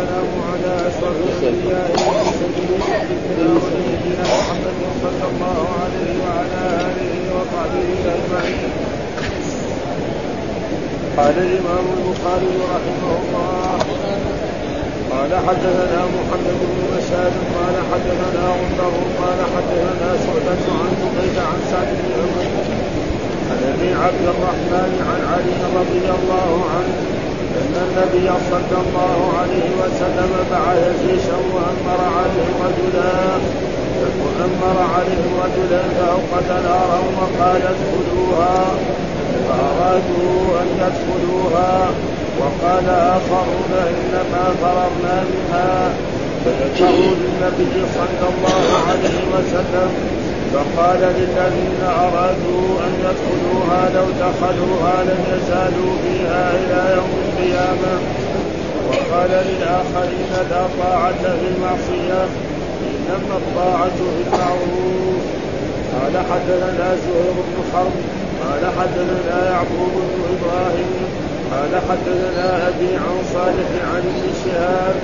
والسلام على اشرف الانبياء والمرسلين سيدنا محمد صلى الله عليه وعلى اله وصحبه اجمعين. قال الامام البخاري رحمه الله قال حدثنا محمد بن بشار قال حدثنا غندر قال حدثنا شعبة عن زبيد عن سعد بن عمر عن ابي عبد الرحمن عن علي رضي الله عنه إن النبي صلى الله عليه وسلم بعث جيشا وامر عليهم رجلا وامر عليهم رجلا فأوقد نارا وقال ادخلوها فأرادوا أن يدخلوها وقال آخرون إنما فررنا منها فذكروا للنبي صلى الله عليه وسلم. فقال للذين أرادوا أن يدخلوها لو دخلوها لم يزالوا فيها إلى يوم القيامة. وقال للآخرين لا طاعة في المعصية إنما الطاعة في المعروف قال حدثنا زهير بن حرب قال حدثنا يعقوب بن إبراهيم قال حدثنا أبي عن صالح عن ابن شهاب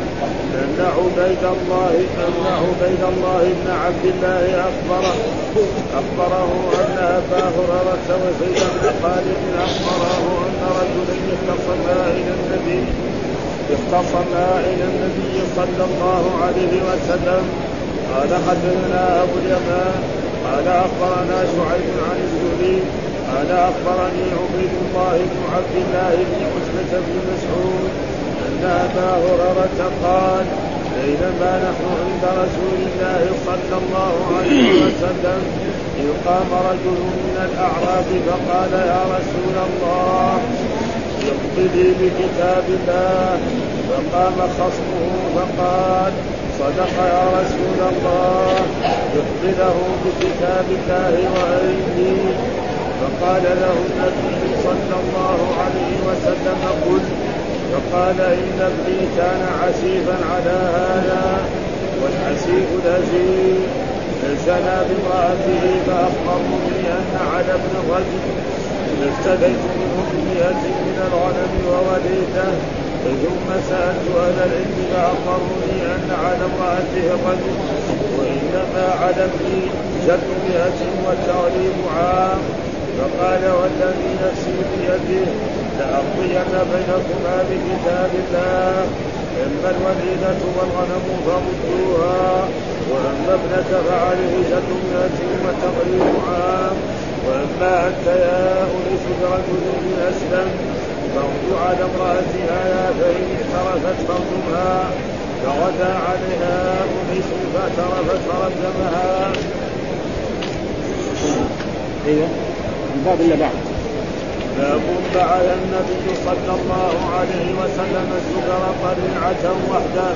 أن عبيد الله أن عبيد الله بن عبد الله أخبره أخبره أن أبا هريرة وزيد بن خالد أخبره أن رجلا اختصما إلى النبي اختصما إلى النبي صلى الله عليه وسلم. قال حدثنا أبو اليمان. قال أخبرنا شعيب عن الزهري. قال أخبرني عبيد الله بن عبد الله بن عتبة بن مسعود أن أبا هريرة قال بينما نحن عند رسول الله صلى الله عليه وسلم. إذ قام رجل من الأعراب فقال يا رسول الله اقتدي بكتاب الله. فقام خصمه فقال صدق يا رسول الله اقتله بكتاب الله وأيدي فقال له النبي صلى الله عليه وسلم قل فقال إن ابني كان عسيفا على هذا والعسيف الأجير فزنى بامرأته فأخبرني أن على ابن الرجل افتديت منه بمئة من الغنم ووليته ثم سألت أهل العلم فأخبروني أن على امرأته الرجل وإنما على ابني جد مئة والتغليب عام. فقال والذي نفسي بيده لأقضين بينكما بكتاب الله. إما الوليدة والغنم فردوها. وأما ابنك فعليه جنة وتقريب عام وأما أنت يا أنس برجل من أسلم فارجع على امرأتها فإن اعترفت فارجمها فغدا عليها أنس فاعترفت فرجمها. أيوه الباب اللي بعد. باب بعث النبي صلى الله عليه وسلم السكر طليعة وحده.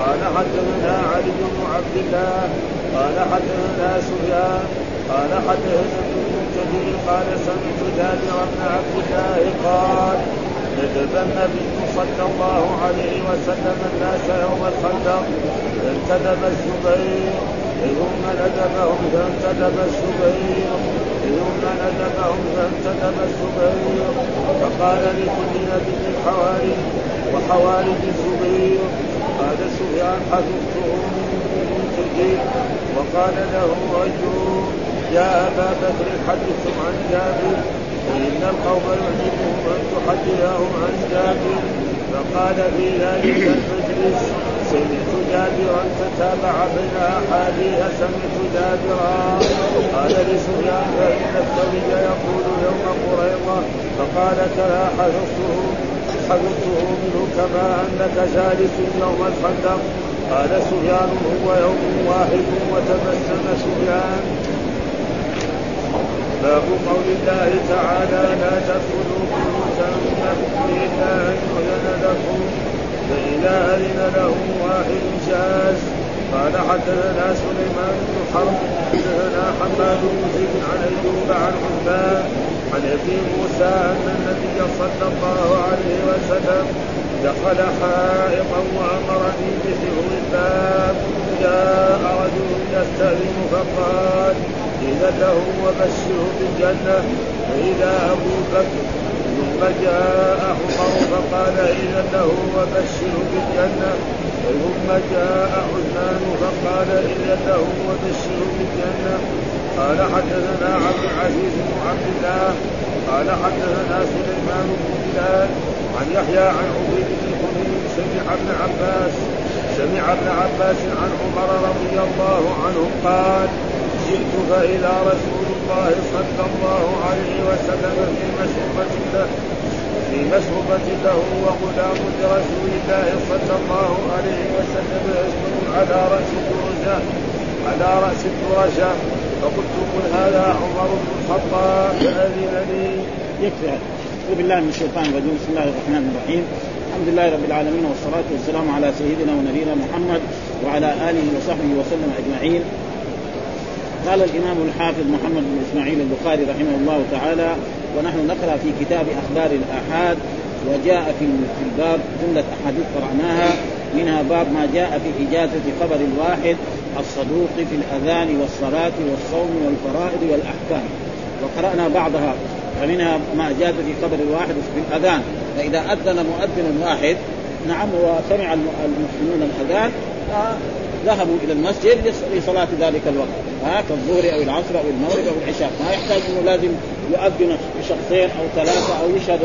قال حدثنا علي بن عبد الله قال حدثنا سفيان قال حدثنا ابن المنكدر قال سمعت جابر بن عبد الله قال ندب النبي صلى الله عليه وسلم الناس يوم الخندق فانتدب الزبير. ثم ندبهم فانتدب الزبير ثم ندبهم فانتدب الزبير فقال لكل نبي حواري وحواري الزبير قال سفيان حفظته من تجيب وقال له رجل يا أبا بكر حدثتم عن جابر فإن القوم يعجبهم أن تحدثهم عن جابر. فقال في ذلك المجلس سمعت جابرا تتابع بين احاديث سمعت جابرا. قال لسفيان فان الثوري يقول يوم قريضه فقال كلا حفظته حفظته منه كما أنك جالس يوم الخندق. قال سفيان هو يوم واحد وتبسم سفيان. باب قول الله تعالى لا تدخلوا بيوتا إلا ان يؤذن لكم فاذا اذن له واحد جاز. قال حدثنا سليمان بن حرب حدثنا حماد بن زيد عن أيوب عن عثمان عن ابي موسى أن النبي صلى الله عليه وسلم دخل حائطا وأمرني بحفظ الباب جاء رجل يستأذن فقال إذا له وبشره بالجنة. فإذا أبو بكر ثم جاء عمر فقال إذا له وبشر بالجنة. ثم جاء عثمان فقال إذا له وبشر بالجنة. قال حدثنا عبد العزيز بن عبد الله. قال حدثنا سليمان بن بلال عن يحيى عن عبيد بن حميد سمع ابن عباس سمع ابن عباس عن عمر رضي الله عنه قال جئت فإذا رسول الله صلى الله عليه وسلم في مشربة له في مشربة له وغلام لرسول الله صلى الله عليه وسلم يسجد على رأس الدرجة على رأس الدرجة. فقلت قل هذا عمر بن الخطاب فأذن لي. يكفي. أعوذ بالله من الشيطان الرجيم. بسم الله الرحمن الرحيم. الحمد لله رب العالمين والصلاة والسلام على سيدنا ونبينا محمد وعلى آله وصحبه وسلم أجمعين. قال الإمام الحافظ محمد بن إسماعيل البخاري رحمه الله تعالى ونحن نقرأ في كتاب أخبار الآحاد وجاء في الباب جملة أحاديث قرأناها منها باب ما جاء في إجازة خبر الواحد الصدوق في الأذان والصلاة والصوم والفرائض والأحكام. وقرأنا بعضها فمنها ما جاء في خبر الواحد في الأذان. فإذا أذن مؤذن واحد نعم وسمع المسلمون الأذان ذهبوا إلى المسجد لصلاة ذلك الوقت. ها كالظهر أو العصر أو المغرب أو العشاء. ما يحتاج إنه لازم يؤذن شخصين أو ثلاثة أو يشهد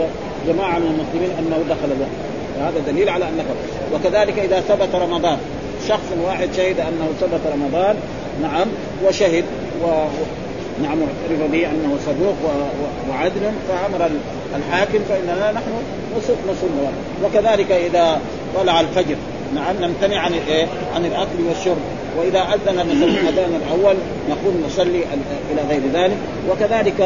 جماعة من المسلمين أنه دخل الوقت. وهذا دليل على انه وكذلك إذا ثبت رمضان. شخص واحد شهد أنه ثبت رمضان نعم وشهد و نعم اعترف به أنه صدوق وعدل فأمر الحاكم فإننا نحن نصوم. وكذلك إذا طلع الفجر. نعم نمتنع عن الايه؟ عن الأكل والشرب. وإذا أذن الاذان الأول نقول نصلي إلى غير ذلك. وكذلك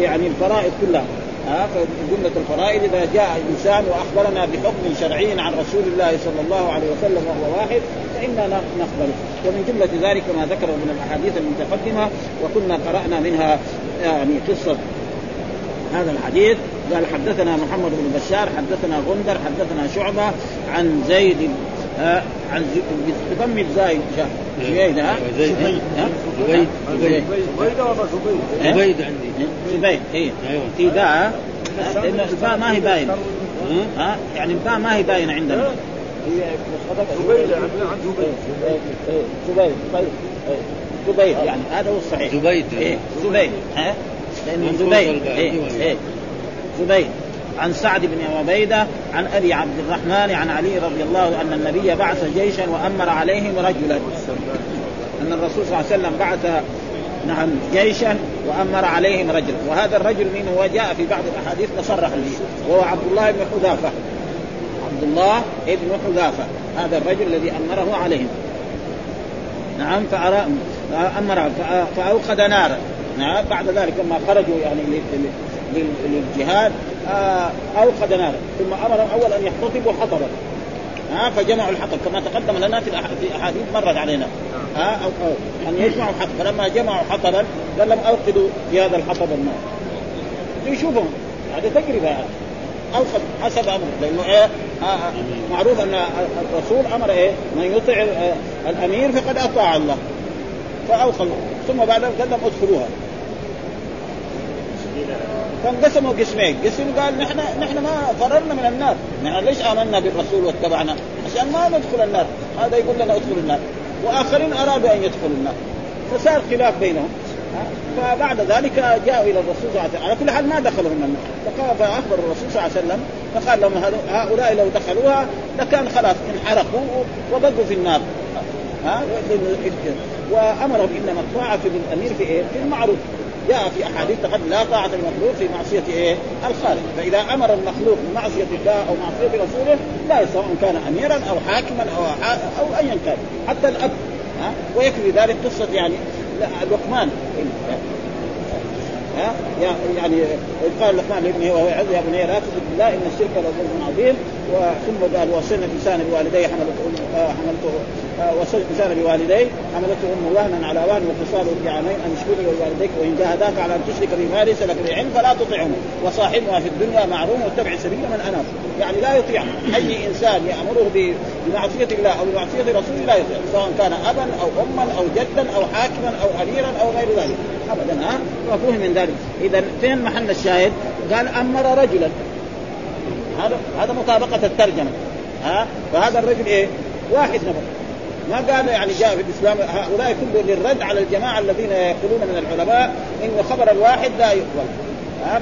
يعني الفرائض كلها. ها؟ فجملة الفرائض إذا جاء إنسان وأخبرنا بحكم شرعي عن رسول الله صلى الله عليه وسلم وهو واحد فإنا نقبله. ومن جملة ذلك ما ذكره من الأحاديث المتقدمة وكنا قرأنا منها يعني قصة هذا الحديث. قال حدثنا محمد بن بشار حدثنا غندر حدثنا شعبة عن زيد آه عن بضم الزاي زبيد ها؟ زبيد زبيد؟ زبيد زبيد عندي. زبيد اي في باء لأن الباء ما هي باينه ها؟ يعني الباء ما هي باينه عندنا. هي زبيد عن زبيد. زبيد زبيد يعني هذا هو الصحيح. زبيد. زبيد ها؟ لأنه زبيد. زبيد. عن سعد بن عبيدة عن أبي عبد الرحمن عن علي رضي الله أن النبي بعث جيشا وأمر عليهم رجلا. أن الرسول صلى الله عليه وسلم بعث نعم جيشا وأمر عليهم رجلا. وهذا الرجل من هو جاء في بعض الأحاديث تصرح به وهو عبد الله بن حذافة. عبد الله بن حذافة. هذا الرجل الذي أمره عليهم. نعم فأمر فأوقد نارا. نعم بعد ذلك لما خرجوا يعني للجهاد. اوقد نارا. ثم أمر اول أن يحتطبوا حطبا ها فجمعوا الحطب. كما تقدم لنا في أحاديث مرت علينا. ها أو, أو أن يجمعوا حطب فلما جمعوا حطبا قال لهم أوقدوا في هذا الحطب النار يشوفهم هذه تجربة. يعني. أوقد حسب أمره. لأنه إيه؟ آه, آه، معروف أن الرسول أمر إيه؟ من يطع آه الأمير فقد أطاع الله. فاوقد ثم بعد ذلك قال لهم ادخلوها. فانقسموا قسمين، قسم قال نحن نحن ما فررنا من النار، نحن ليش آمنا بالرسول واتبعنا؟ عشان ما ندخل النار، هذا يقول لنا ادخل النار، وآخرين أرادوا أن يدخلوا النار، فصار خلاف بينهم، فبعد ذلك جاءوا إلى الرسول صلى الله عليه وسلم، على كل حال ما دخلوا النار، فأخبر الرسول صلى الله عليه وسلم. فقال لهم هؤلاء لو دخلوها لكان خلاص انحرقوا وبقوا في النار. ها؟ وأمرهم إنما الطاعة للامير في إيه؟ في المعروف. جاء في أحاديث تقدم لا طاعة المخلوق في معصية إيه؟ الخالق، فإذا أمر المخلوق بمعصية الله أو معصية رسوله لا سواء كان اميرا أو حاكما أو أو ايا كان، حتى الأب ها؟ ويكفي ذلك قصة يعني لقمان. ها؟ يعني قال لقمان لابنه وهو يعظ يا بني لا تشرك بالله إن الشرك لظلم عظيم. ثم قال وصينا الإنسان بوالديه حملته آه حملته الانسان بوالديه حملته امه وهنا على وهن وفصاله في عامين ان اشكر لوالديك وإن جاهداك على أن تشرك بما ليس لك بعلم فلا تطعهما. وصاحبها في الدنيا معروف واتبع سبيل من اناب يعني لا يطيع أي إنسان يأمره بمعصية الله أو بمعصية رسوله لا يطيع سواء كان أبا أو أما أو جدا أو حاكما أو أميرا أو غير ذلك. ابدا ها؟ مفهوم من ذلك. اذا فين محل الشاهد؟ قال أمر رجلا. هذا هذا مطابقة الترجمة ها؟ فهذا الرجل إيه؟ واحد نفر. ما قال يعني جاء في الإسلام هؤلاء كلهم للرد على الجماعة الذين يقولون من العلماء إن خبر الواحد لا يقبل.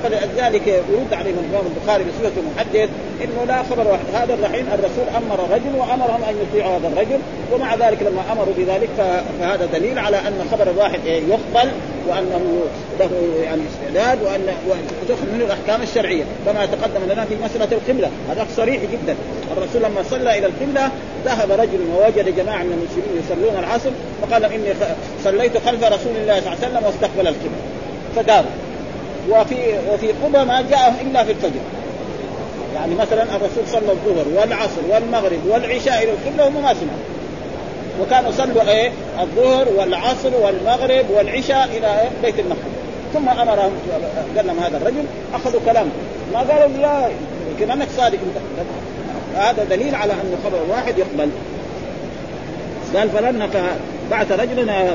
فلذلك يرد عليهم الإمام البخاري بصفه محدث إنه لا خبر واحد. هذا الرحيم الرسول أمر رجل وأمرهم أن يطيعوا هذا الرجل ومع ذلك لما أمروا بذلك فهذا دليل على أن خبر الواحد يقبل وأنه له يعني استعداد وان وتدخل منه الأحكام الشرعية كما تقدم لنا في مسألة القبلة. هذا صريح جدا. الرسول لما صلى إلى القبلة ذهب رجل ووجد جماعة من المسلمين يصلون العصر فقال إني صليت خلف رسول الله صلى الله عليه وسلم واستقبل القبلة. فداروا وفي وفي قبى ما جاء إلا في الفجر. يعني مثلا الرسول صلى الظهر والعصر والمغرب والعشاء إلى القبله ما سمعوا. وكانوا صلوا إيه؟ الظهر والعصر والمغرب والعشاء إلى إيه؟ بيت المقدس. ثم أمرهم لهم هذا الرجل أخذوا كلامه. ما قالوا لا يمكن انك صادق. هذا دليل على أن خبر واحد يقبل. قال فلما بعث رجلا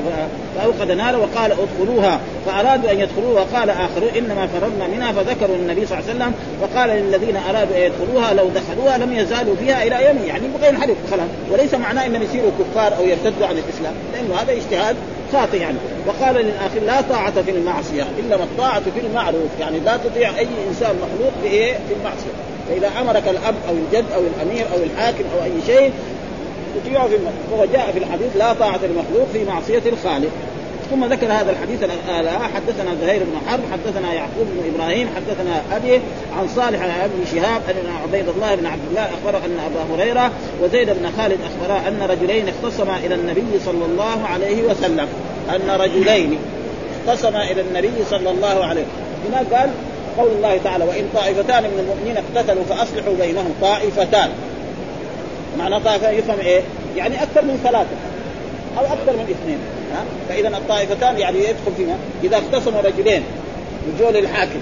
فأوقد نارا وقال ادخلوها. فأرادوا أن يدخلوها قال اخرون إنما فررنا منها فذكروا النبي صلى الله عليه وسلم فقال للذين أرادوا أن يدخلوها لو دخلوها لم يزالوا فيها إلى يوم يعني بغير ينحرف خلاص. وليس معناه إنهم يصيروا كفار أو يرتدوا عن الإسلام لأنه هذا اجتهاد خاطئ يعني. وقال للآخر لا طاعة في المعصية إنما الطاعة في المعروف يعني لا تطيع أي إنسان مخلوق في المعصية. فإذا أمرك الأب أو الجد أو الأمير أو الحاكم أو أي شيء تطيعه في هو جاء في الحديث لا طاعة المخلوق في معصية الخالق. ثم ذكر هذا الحديث الآن. حدثنا زهير بن حرب حدثنا يعقوب بن إبراهيم حدثنا أبي عن صالح عن ابن شهاب أن عبيد الله بن عبد الله أخبر أن أبا هريرة وزيد بن خالد اخبرا أن رجلين اختصما إلى النبي صلى الله عليه وسلم. أن رجلين اختصما إلى النبي صلى الله عليه وسلم. هنا قال قول الله تعالى وإن طائفتان من المؤمنين اقتتلوا فأصلحوا بينهم طائفتان. معنى طائفة يفهم إيه؟ يعني أكثر من ثلاثة أو أكثر من اثنين ها؟ فإذا الطائفتان يعني يدخل فيها. إذا اختصموا رجلين وجوا للحاكم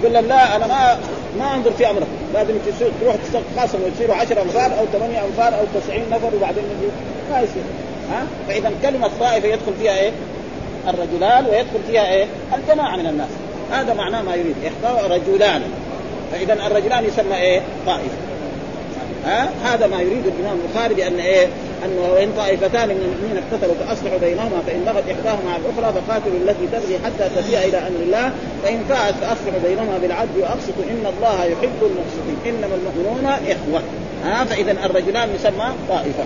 يقول لهم لا أنا ما ما أنظر في أمرك. لازم تروح تخاصم وتصيروا 10 أنفار أو 8 أنفار أو 90 نفر وبعدين ما يصير ها؟ فإذا كلمة طائفة يدخل فيها إيه؟ الرجلان ويدخل فيها إيه؟ الجماعة من الناس. هذا معناه ما يريد. إحدى رجلان. فإذا الرجلان يسمى إيه؟ طائفة. ها؟ هذا ما يريد الإمام البخاري بأن إيه؟ أنه وان طائفتان من المؤمنين اقتتلوا فأصلحوا بينهما فإن بغت إحداهما على الأخرى فقاتلوا التي تبغي حتى تفيء إلى أمر الله. فإن فاءت فأصلحوا بينهما بالعدل وأقسطوا إن الله يحب المقسطين. إنما المؤمنون إخوة. ها؟ فإذا الرجلان يسمى طائفة.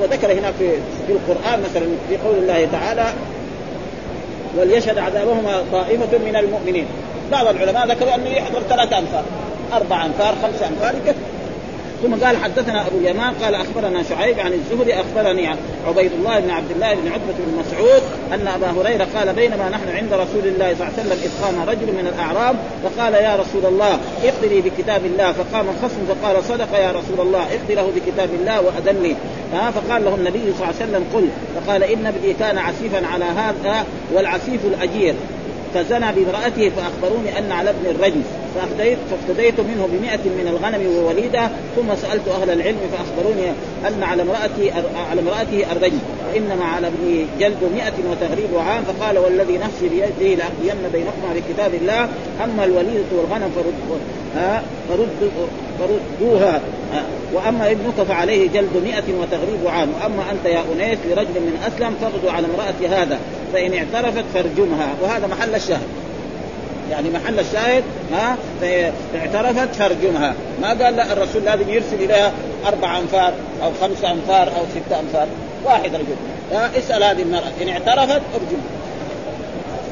وذكر هنا في في القرآن مثلا في قول الله تعالى وليشهد عذابهما طائفة من المؤمنين. بعض العلماء ذكروا أنه يحضر ثلاث أنفار. أربع أنفار خمس أنفار يكفي. ثم قال حدثنا أبو اليمان قال أخبرنا شعيب عن الزهري أخبرني عبيد الله بن عبد الله بن عتبة بن مسعود أن أبا هريرة قال بينما نحن عند رسول الله صلى الله عليه وسلم إذ قام رجل من الأعراب فقال يا رسول الله اقضي بكتاب الله فقام خصم فقال صدق يا رسول الله اقضي له بكتاب الله وادني فقال له النبي صلى الله عليه وسلم قل فقال إن ابني كان عسيفا على هذا والعسيف الأجير. فزنى بامرأته فأخبروني أن على ابن الرجل فافتديت, فافتديت منه بمئة من الغنم ووليدة ثم سألت أهل العلم فأخبروني أن على امرأتي على امرأته الرجل وإنما على ابني جلد مئة وتغريب عام فقال والذي نفسي بيده لأقضين بينكما بكتاب الله أما الوليدة والغنم فرد فرد فردوها. وأما ابنك فعليه جلد مئة وتغريب عام. وأما أنت يا أنيس لرجل من أسلم فاغدو على امراه هذا فإن اعترفت فارجمها. وهذا محل الشاهد. يعني محل الشاهد ها اعترفت فارجمها. ما قال لا الرسول لازم يرسل إليها أربع أنفار أو خمس أنفار أو ست أنفار. واحد رجل. اسأل هذه المرأة. إن اعترفت ارجمها.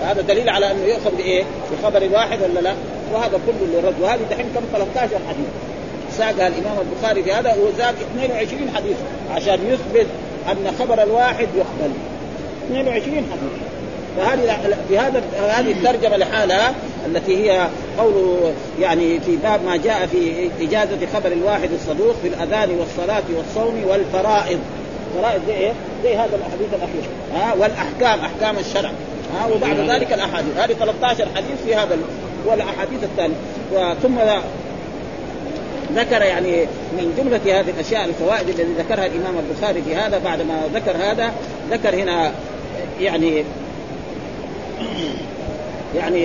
هذا دليل على أنه يؤخذ بإيه؟ بخبر واحد ولا لا؟ وهذا كله للرد وهذه دحين كم؟ 13 حديث. ساقها الإمام البخاري في هذا وزاد 22 حديث عشان يثبت أن خبر الواحد يقبل. 22 حديث. فهذه بهذا هذه الترجمة لحالها التي هي قوله يعني في باب ما جاء في إجازة خبر الواحد الصدوق في الأذان والصلاة والصوم والفرائض. فرائض زي إيه؟ زي هذا الأحاديث الأخيرة. ها والأحكام أحكام الشرع. ها وبعد ذلك الأحاديث. هذه 13 حديث في هذا والاحاديث الثانية. ثم ذكر يعني من جملة هذه الأشياء الفوائد التي ذكرها الإمام البخاري في هذا بعد ما ذكر هذا ذكر هنا يعني يعني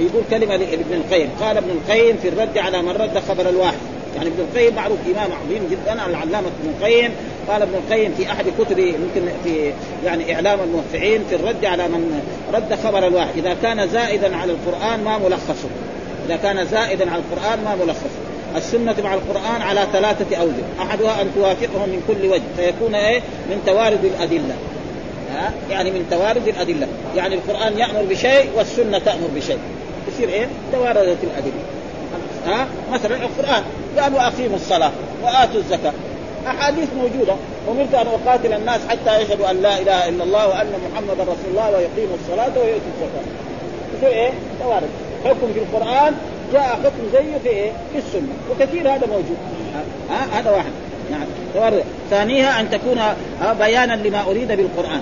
يقول كلمة لابن القيم قال ابن القيم في الرد على من رد خبر الواحد. يعني ابن القيم معروف إمام عظيم جدا العلامة ابن القيم قال ابن القيم في أحد كتبه يمكن في يعني إعلام الموفعين في الرد على من رد خبر الواحد إذا كان زائدا على القرآن ما ملخصه إذا كان زائدا على القرآن ما ملخصه السنة مع القرآن على ثلاثة أوجه، أحدها أن توافقهم من كل وجه، فيكون إيه؟ من توارد الأدلة. ها؟ يعني من توارد الأدلة، يعني القرآن يأمر بشيء والسنة تأمر بشيء. يصير إيه؟ تواردت الأدلة. ها؟ مثلا القرآن قال وأقيموا الصلاة وآتوا الزكاة. أحاديث موجودة، أمرت أن أقاتل الناس حتى يشهدوا أن لا إله إلا الله وأن محمدا رسول الله ويقيموا الصلاة ويؤتوا الزكاة. يصير إيه؟ توارد. حكم في القرآن جاء حكم زيه في إيه؟ في السنة وكثير هذا موجود ها هذا واحد نعم ثانيها أن تكون بيانا لما أريد بالقرآن؟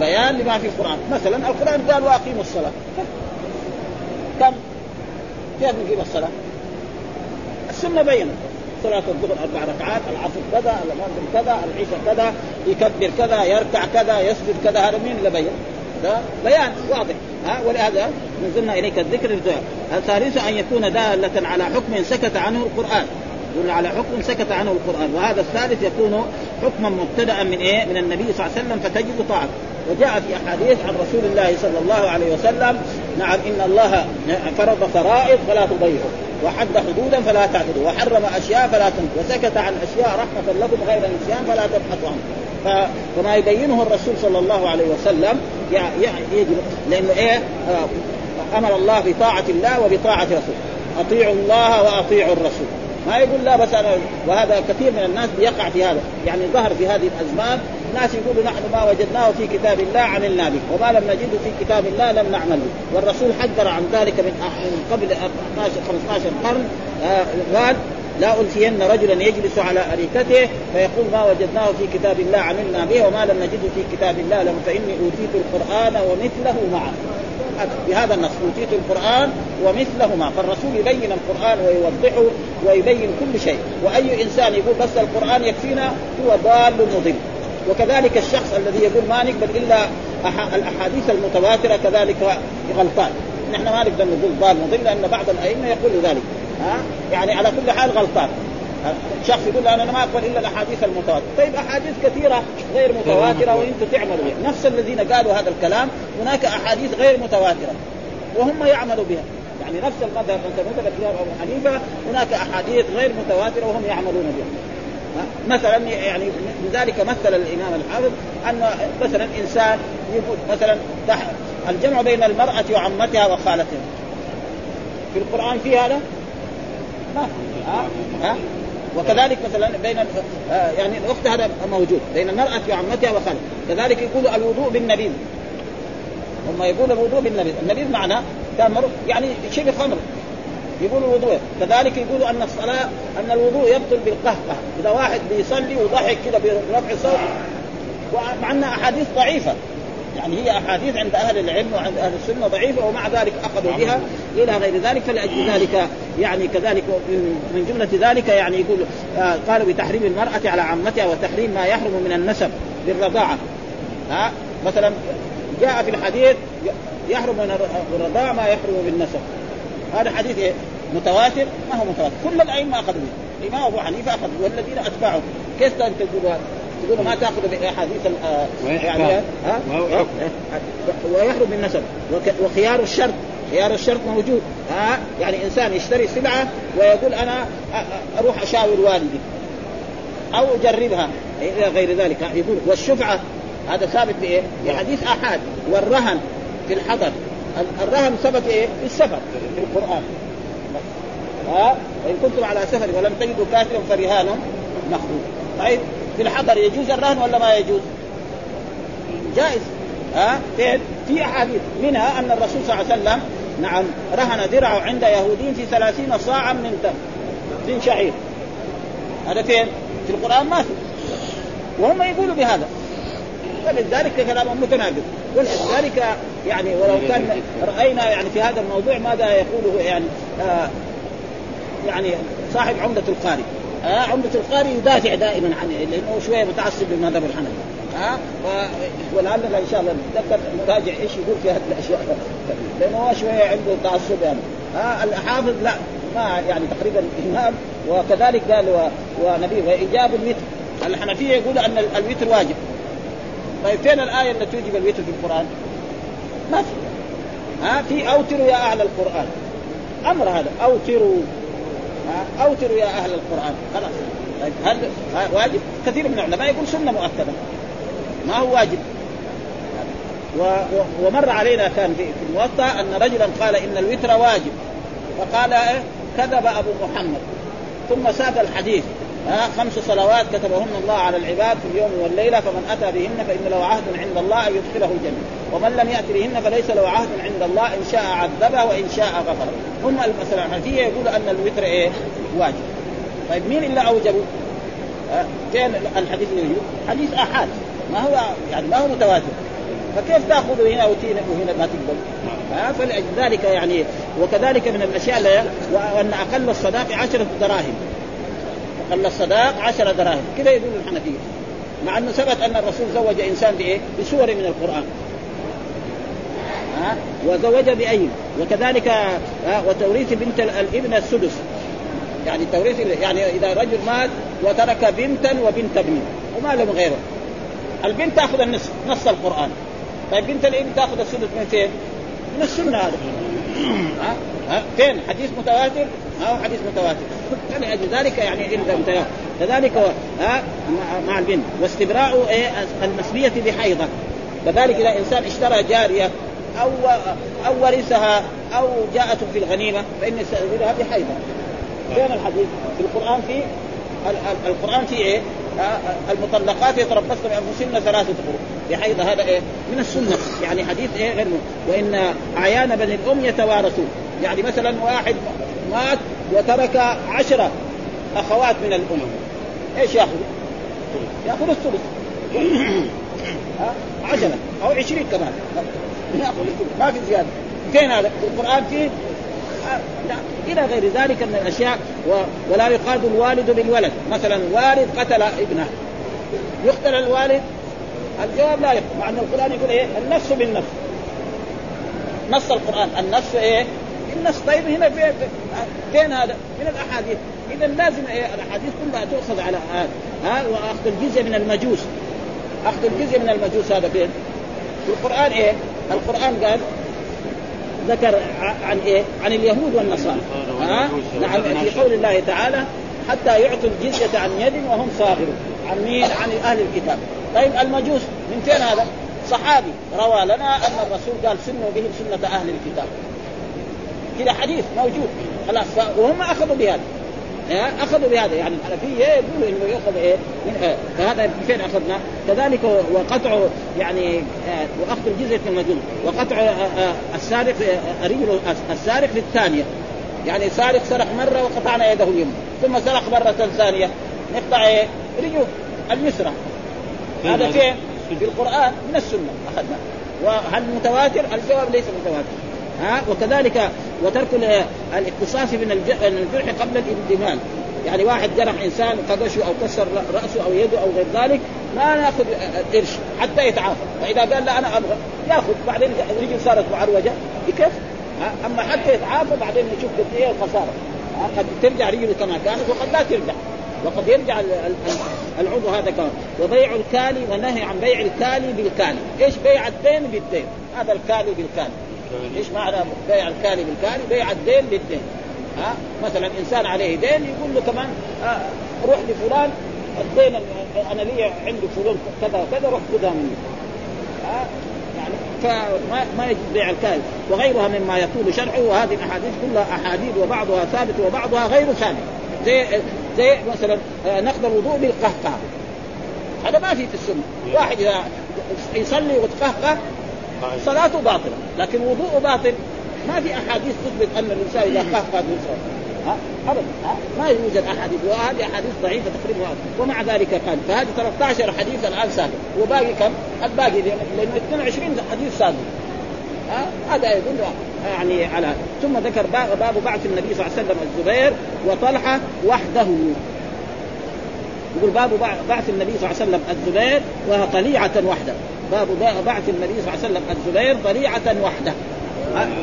بيان لما في القرآن مثلا القرآن قال وأقيموا الصلاة كم كيف نقيم الصلاة؟ السنة بينت صلاة الظهر أربع ركعات، العصر كذا، المغرب كذا، العشاء كذا، يكبر كذا، يركع كذا، يسجد كذا، هذا مين اللي بين؟ ده بيان واضح ها ولهذا نزلنا إليك الذكر الثالث أن يكون دالة على حكم سكت عنه القرآن يقول على حكم سكت عنه القرآن وهذا الثالث يكون حكما مبتدأ من إيه؟ من النبي صلى الله عليه وسلم فتجد طاعته وجاء في أحاديث عن رسول الله صلى الله عليه وسلم نعم إن الله فرض فرائض فلا تضيعوا وحد حدودا فلا تعتدوا وحرم أشياء فلا تنكروا وسكت عن أشياء رحمة لكم غير نسيان فلا تبحثوا عنه. فما يبينه الرسول صلى الله عليه وسلم يجب لأنه إيه؟ آه، أمر الله بطاعة الله وبطاعة رسوله. أطيعوا الله وأطيعوا الرسول. ما يقول لا بس أنا وهذا كثير من الناس بيقع في هذا. يعني ظهر في هذه الأزمان ناس يقولوا نحن ما وجدناه في كتاب الله عملنا به وما لم نجده في كتاب الله لم نعمل به والرسول حذر عن ذلك من قبل 14 15 قرن آه قال لا ألفين رجلا يجلس على أريكته فيقول ما وجدناه في كتاب الله عملنا به وما لم نجده في كتاب الله لم فإني أوتيت القرآن ومثله معه. بهذا النص أوتيت القرآن ومثله معه. فالرسول يبين القرآن ويوضحه ويبين كل شيء. وأي إنسان يقول بس القرآن يكفينا هو ضال مضل. وكذلك الشخص الذي يقول ما نقبل إلا الأحاديث المتواترة كذلك غلطان. نحن ما نقدر نقول ضال مضل لأن بعض الأئمة يقول ذلك. ها؟ يعني على كل حال غلطان. شخص يقول أنا ما أقبل إلا الأحاديث المتواترة، طيب أحاديث كثيرة غير متواترة وأنتم تعملوا بها، نفس الذين قالوا هذا الكلام هناك أحاديث غير متواترة. وهم يعملوا بها، يعني نفس المذهب مثلا مذهب الإمام أبو حنيفة هناك أحاديث غير متواترة وهم يعملون بها. مثلا يعني من ذلك مثل الإمام الحافظ أن مثلا إنسان يقول مثلا الجمع بين المرأة وعمتها وخالتها. في القرآن في هذا؟ ها؟ وكذلك مثلا بين آه يعني الأخت هذا موجود. بين المرأة وعمتها وخالتها كذلك يقول الوضوء بالنبيذ. هم يقولوا الوضوء بالنبيذ. النبيذ معناه تمر يعني شبه خمر. يقول الوضوء. كذلك يقولوا أن الصلاة أن الوضوء يبطل بالقهقه. إذا واحد بيصلي وضحك كده برفع صوت ومع أحاديث ضعيفة. يعني هي أحاديث عند أهل العلم وعند أهل السنة ضعيفة ومع ذلك أخذوا بها إلى غير ذلك فلأجل ذلك يعني كذلك من جملة ذلك يعني يقول آه قالوا بتحريم المرأة على عمتها وتحريم ما يحرم من النسب بالرضاعة. ها؟ مثلا جاء في الحديث يحرم من الرضاعة ما يحرم بالنسب. هذا حديث إيه؟ متواتر ما هو متواتر. كل الأئمة أخذوا به. الإمام أبو حنيفة أخذ والذين اتبعوا كيف تقول؟ هذا؟ تقول ما تأخذ بأحاديث يعني ها؟ ويحرم بالنسب وخيار الشرط. خيار الشرط موجود. ها؟ يعني إنسان يشتري سلعة ويقول أنا أروح أشاور والدي. أو أجربها. إلى غير ذلك. يقول والشفعة هذا ثابت بإيه؟ بحديث احاد والرهن في الحضر. الرهن ثبت إيه؟ في السفر في القرآن. ها؟ وإن كنتم على سفر ولم تجدوا كاتبا فرهان مخروج. طيب. في الحضر يجوز الرهن ولا ما يجوز؟ جائز ها؟ في أحاديث منها أن الرسول صلى الله عليه وسلم نعم رهن درعه عند يهودي في ثلاثين صاعا من تم من شعير هذا فين؟ في القرآن ما في وهم يقولوا بهذا فلذلك كلامهم متناقض ولذلك يعني ولو كان رأينا يعني في هذا الموضوع ماذا يقوله يعني آه يعني صاحب عمدة القاري آه عمدة القاري يدافع دائما عن لأنه شوية متعصب للمذهب الحنفي ها ولعلنا إن شاء الله نتذكر نراجع إيش يقول في هذه الأشياء. لأنه هو شوية عنده تعصب يعني. ها الحافظ لا ما يعني تقريبا إمام وكذلك قال ونبي وإيجاب الوتر. الحنفية يقول أن الوتر واجب. طيب فين الآية التي توجب الوتر في القرآن؟ ما في. ها في أوتروا يا أهل القرآن. أمر هذا. أوتروا. أوتروا يا أهل القرآن. خلاص. طيب هل واجب؟ كثير من العلماء يقول سنة مؤكدة. ما هو واجب؟ و... و... ومر علينا كان في, الموطأ أن رجلا قال إن الوتر واجب. فقال إيه؟ كذب أبو محمد. ثم ساق الحديث. ها خمس صلوات كتبهن الله على العباد في اليوم والليلة فمن أتى بهن فإن له عهد عند الله أن يدخله الجنة. ومن لم يأت بهن فليس له عهد عند الله إن شاء عذبه وإن شاء غفر هم مثلا الحنفية يقولوا أن الوتر إيه؟ واجب. طيب مين اللي أوجبه؟ فين الحديث اللي يوجد؟ حديث احاد ما هو يعني ما هو متواتر. فكيف تأخذ هنا وهنا وهنا ما تقبل؟ فلذلك يعني وكذلك من الأشياء وأن أقل الصداق عشرة دراهم. أقل الصداق عشرة دراهم. كذا يقول الحنفية. مع أنه ثبت أن الرسول زوج إنسان بإيه؟ بسور من القرآن. ها؟ وزوج بأي؟ وكذلك وتوريث بنت الابن السدس. يعني توريث يعني إذا رجل مات وترك بنتا وبنت ابن وما لهم غيره. البنت تأخذ النصف نص القرآن. طيب بنت الابن تأخذ السدس من فين؟ من السنة هذا ها؟ ها؟ فين؟ حديث متواتر؟ ما هو حديث متواتر. فلأجل ذلك يعني عند كذلك ها؟ مع البنت. واستبراء إيه؟ المسمية بحيضة. كذلك إذا إنسان اشترى جارية أو أو ورثها أو جاءته في الغنيمة فإن يستأذنها بحيضة. فين الحديث؟ في القرآن في القرآن في إيه؟ المطلقات يتربصن بأنفسهن ثلاثة قروء. بحيث هذا إيه؟ من السنة. يعني حديث إيه؟ غير وإن أعيان بني الأم يتوارثون. يعني مثلا واحد مات وترك عشرة أخوات من الام إيش يأخذ؟ يأخذ الثلث. عشرة أو عشرين كمان. الثلث. ما في زيادة. فين هذا؟ في القرآن فيه لا إلى غير ذلك من الأشياء و... ولا يقاد الوالد بالولد مثلا والد قتل ابنه. يقتل الوالد؟ الجواب لا يقتل. مع أن القرآن يقول إيه؟ النفس بالنفس. نص القرآن. النفس إيه؟ النص طيب هنا فين هذا؟ من الأحاديث اذا لازم إيه الأحاديث كلها تؤخذ على هذا ها وأخذ الجزيه من المجوس أخذ الجزيه من المجوس هذا فين؟ في القرآن إيه؟ القرآن قال ذكر عن إيه؟ عن اليهود والنصارى ها؟ نعم في قول الله تعالى حتى يعطوا الجزية عن يد وهم صاغرون عن مين؟ عن أهل الكتاب طيب المجوس من فين هذا؟ صحابي روى لنا أن الرسول قال سنوا بهم سنة أهل الكتاب كذا حديث موجود. خلاص وهم أخذوا بهذا. أخذوا بهذا. يعني الحنفية يقولوا إنه يؤخذ إيه؟ من آه فهذا فين أخذنا؟ كذلك وقطع يعني آه وأخذ الجزية المجنون. وقطع آه السارق رجل السارق للثانية. يعني سارق سرق مرة وقطعنا يده اليمنى. ثم سرق مرة ثانية. نقطع إيه؟ رجل اليسرى. هذا فين؟ في القرآن من السنة. أخذنا. وهل متواتر؟ الجواب ليس متواتر. ها؟ وكذلك وترك الاقتصاص من الجرح قبل الانضمام يعني واحد جرح إنسان قدشه أو كسر رأسه أو يده أو غير ذلك ما ناخذ قرش حتى يتعافى. فإذا قال لا أنا أبغى ياخذ. بعدين الرجل صارت معروجه بكيف أما حتى يتعافى بعدين نشوف قد إيه الخساره قد ترجع رجله كما كانت وقد لا ترجع. وقد يرجع العضو هذا كمان وبيع الكالي والنهي عن بيع الكالي بالكالي. إيش بيع الدين بالدين؟ هذا الكالي بالكالي. إيش معنى بيع الكالي بالكالي بيع الدين بالدين. ها؟ مثلا إنسان عليه دين يقول له كمان آه روح لفلان الدين أنا لي عندي فلان كذا وكذا روح خذها مني. ها؟ يعني فما ما يجوز بيع الكالي وغيرها مما يطول شرعه وهذه الأحاديث كلها أحاديث وبعضها ثابت وبعضها غير ثابت. زي زي مثلا نقض الوضوء بالقهقه هذا ما في في السنة. واحد إذا يصلي وتقهقه صلاته باطلة لكن وضوءه باطل. ما في أحاديث تثبت أن الإنسان إذا قهقه يصلي. ها؟ ابدا ما يوجد أحاديث وهذه أحاديث ضعيفة تقريبا. ومع ذلك قال فهذه 13 حديث الآن سابق. وباقي كم؟ الباقي لأنه 22 حديث سابق. هذا يدل يعني على ثم ذكر باب بعث النبي صلى الله عليه وسلم الزبير وطلحة وحده. يقول باب بعث النبي صلى الله عليه وسلم الزبير وهي طليعة واحدة باب بعث النبي صلى الله عليه وسلم الزبير طليعه واحدة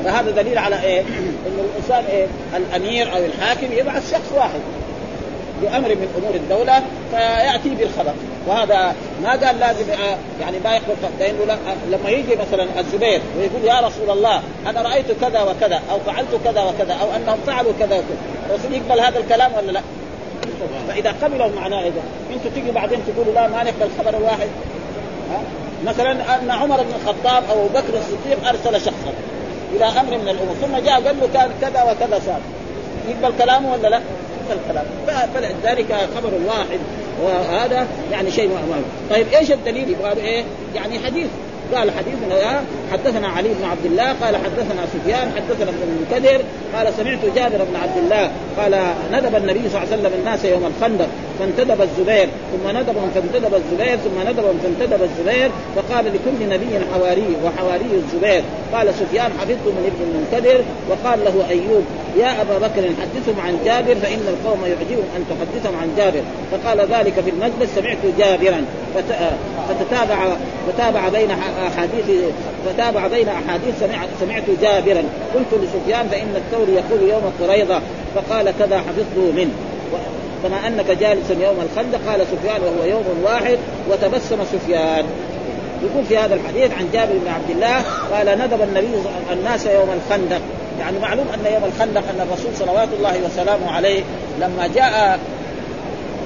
فهذا دليل على إيه؟ إنه الإنسان إيه؟ الأمير أو الحاكم يبعث شخص واحد بأمر من أمور الدولة فيأتي بالخبر وهذا ما قال لازم آه، يعني ما يخبر لأنه لما يجي مثلا الزبير ويقول يا رسول الله أنا رأيت كذا وكذا أو فعلت كذا وكذا أو أنهم فعلوا كذا وكذا الرسول يقبل هذا الكلام ولا لا؟ فإذا قبلوا معناه إذا أنتم تيجي بعدين تقولوا لا ما نقبل الخبر الواحد ها؟ مثلا أن عمر بن الخطاب أو بكر الصديق أرسل شخصا إلى أمر من الأمور. ثم جاء قال له كان كذا وكذا صار. يقبل كلامه ولا لا؟ يقبل كلامه فلذلك خبر واحد. وهذا يعني شيء مهم طيب إيش الدليل؟ يبغى إيه؟ يعني حديث. قال حديثنا حدثنا علي بن عبد الله قال حدثنا سفيان حدثنا ابن المنكدر قال سمعت جابر بن عبد الله قال ندب النبي صلى الله عليه وسلم الناس يوم الخندق فانتدب الزبير ثم ندبهم فانتدب الزبير ثم ندبهم فانتدب الزبير فقال لكل نبي حواري وحواري الزبير. قال سفيان حفظت من ابن المنكدر وقال له أيوب يا أبا بكر حدثهم عن جابر فإن القوم يعجبهم أن تحدثهم عن جابر. فقال ذلك في المجلس سمعت جابرا فتتابع فتابع بين أحاديث فتابع بين أحاديث سمعت سمعت جابرا. قلت لسفيان فإن الثوري يقول يوم قريضه فقال كذا حفظته منه. كما أنك جالس يوم الخندق. قال سفيان وهو يوم واحد وتبسم سفيان. يقول في هذا الحديث عن جابر بن عبد الله قال ندب النبي الناس يوم الخندق. يعني معلوم أن يوم الخندق أن الرسول صلوات الله وسلامه عليه لما جاء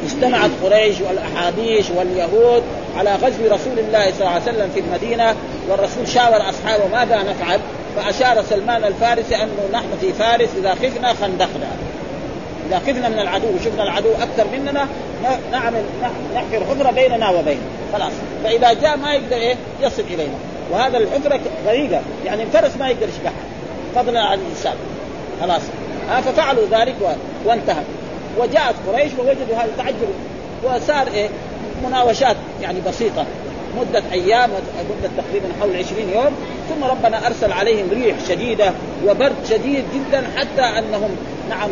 اجتمعت قريش والاحابيش واليهود على غزو رسول الله صلى الله عليه وسلم في المدينة والرسول شاور أصحابه ماذا نفعل؟ فأشار سلمان الفارسي أنه نحن في فارس إذا خفنا خندقنا. إذا خفنا من العدو وشفنا العدو أكثر مننا نعمل نحفر حفره بيننا وبينه. خلاص. فإذا جاء ما يقدر إيه؟ يصل إلينا. وهذا الحفره غريقه يعني الفرس ما يقدر يشبعها فضلا عن الإنسان. خلاص. آه ففعلوا ذلك وانتهى. وجاءت قريش ووجدوا هذا تعجب. وصار إيه؟ مناوشات يعني بسيطة. مدة أيام مدة تقريبا حول 20 يوم. ثم ربنا أرسل عليهم ريح شديدة وبرد شديد جدا حتى أنهم نعم